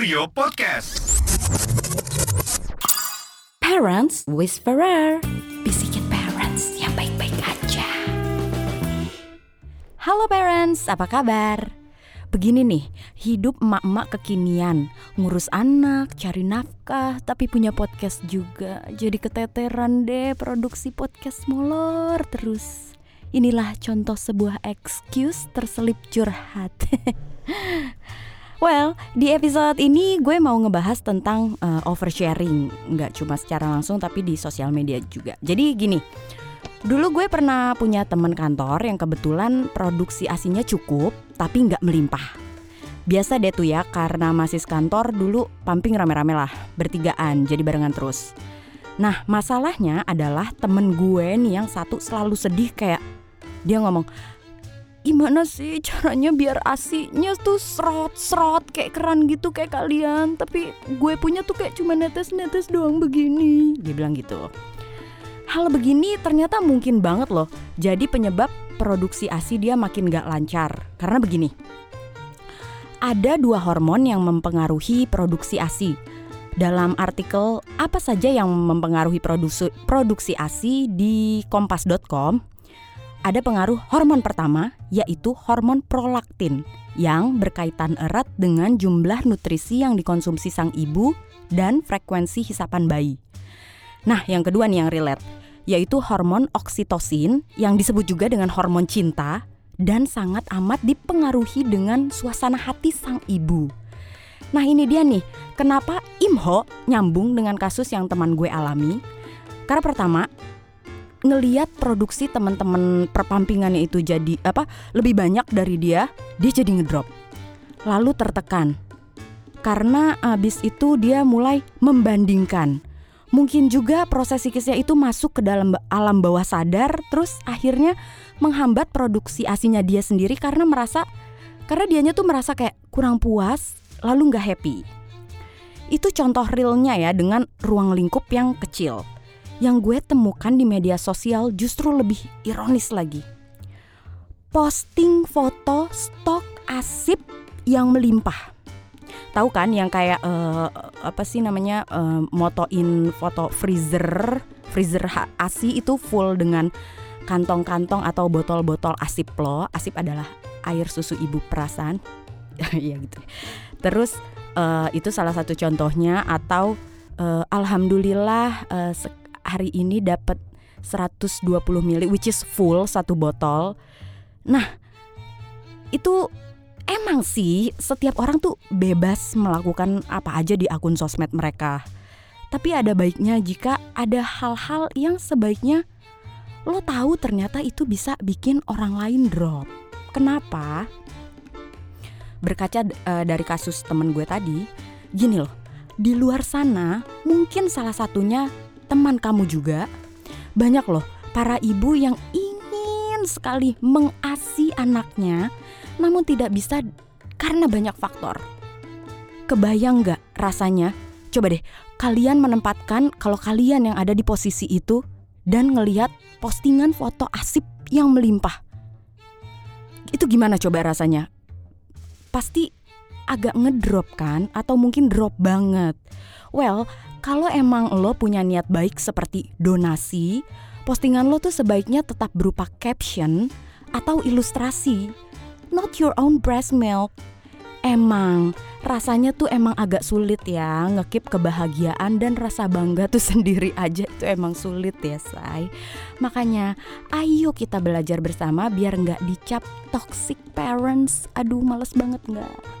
Kurio Podcast. Parents Whisperer. Bisikin parents yang baik-baik aja. Halo parents, apa kabar? Begini nih, hidup emak-emak kekinian. Ngurus anak, cari nafkah, tapi punya podcast juga. Jadi keteteran deh produksi podcast molor terus. Inilah contoh sebuah excuse terselip curhat Well, di episode ini gue mau ngebahas tentang uh, oversharing, nggak cuma secara langsung tapi di sosial media juga. Jadi gini, dulu gue pernah punya teman kantor yang kebetulan produksi asinya cukup tapi nggak melimpah. Biasa deh tuh ya, karena masih kantor dulu pumping rame-rame lah, bertigaan, jadi barengan terus. Nah, masalahnya adalah temen gue nih yang satu selalu sedih kayak dia ngomong, gimana sih caranya biar asinya tuh serot-serot kayak keran gitu kayak kalian? Tapi gue punya tuh kayak cuma netes-netes doang begini. Dia bilang gitu. Hal begini ternyata mungkin banget loh. Jadi penyebab produksi asi dia makin gak lancar. Karena begini. Ada dua hormon yang mempengaruhi produksi asi. Dalam artikel apa saja yang mempengaruhi produksi, produksi ASI di kompas.com ada pengaruh hormon pertama, yaitu hormon prolaktin, yang berkaitan erat dengan jumlah nutrisi yang dikonsumsi sang ibu dan frekuensi hisapan bayi. Nah, yang kedua nih yang relate, yaitu hormon oksitosin yang disebut juga dengan hormon cinta dan sangat amat dipengaruhi dengan suasana hati sang ibu. Nah ini dia nih, kenapa IMHO nyambung dengan kasus yang teman gue alami? Karena pertama, ngeliat produksi teman-teman perpampingannya itu jadi apa lebih banyak dari dia, dia jadi ngedrop. Lalu tertekan. Karena abis itu dia mulai membandingkan. Mungkin juga proses psikisnya itu masuk ke dalam alam bawah sadar terus akhirnya menghambat produksi asinya dia sendiri karena merasa karena dianya tuh merasa kayak kurang puas lalu nggak happy. Itu contoh realnya ya dengan ruang lingkup yang kecil yang gue temukan di media sosial justru lebih ironis lagi. Posting foto stok asip yang melimpah. Tahu kan yang kayak uh, apa sih namanya uh, motoin foto freezer, freezer ASI itu full dengan kantong-kantong atau botol-botol asip lo. Asip adalah air susu ibu perasan. Iya gitu. Terus uh, itu salah satu contohnya atau uh, alhamdulillah uh, hari ini dapat 120 ml which is full satu botol. Nah, itu emang sih setiap orang tuh bebas melakukan apa aja di akun sosmed mereka. Tapi ada baiknya jika ada hal-hal yang sebaiknya lo tahu ternyata itu bisa bikin orang lain drop. Kenapa? Berkaca uh, dari kasus temen gue tadi, gini loh, di luar sana mungkin salah satunya teman kamu juga, banyak loh para ibu yang ingin sekali mengasi anaknya, namun tidak bisa karena banyak faktor. Kebayang nggak rasanya? Coba deh, kalian menempatkan kalau kalian yang ada di posisi itu dan ngelihat postingan foto asip yang melimpah. Itu gimana coba rasanya? Pasti agak ngedrop kan atau mungkin drop banget. Well, kalau emang lo punya niat baik seperti donasi, postingan lo tuh sebaiknya tetap berupa caption atau ilustrasi, not your own breast milk. Emang rasanya tuh emang agak sulit ya ngekip kebahagiaan dan rasa bangga tuh sendiri aja itu emang sulit ya say. Makanya ayo kita belajar bersama biar nggak dicap toxic parents. Aduh males banget nggak?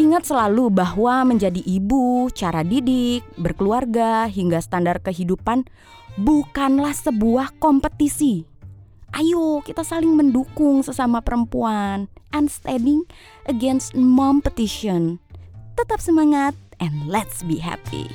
Ingat selalu bahwa menjadi ibu, cara didik, berkeluarga, hingga standar kehidupan bukanlah sebuah kompetisi. Ayo kita saling mendukung sesama perempuan and standing against mom petition. Tetap semangat and let's be happy.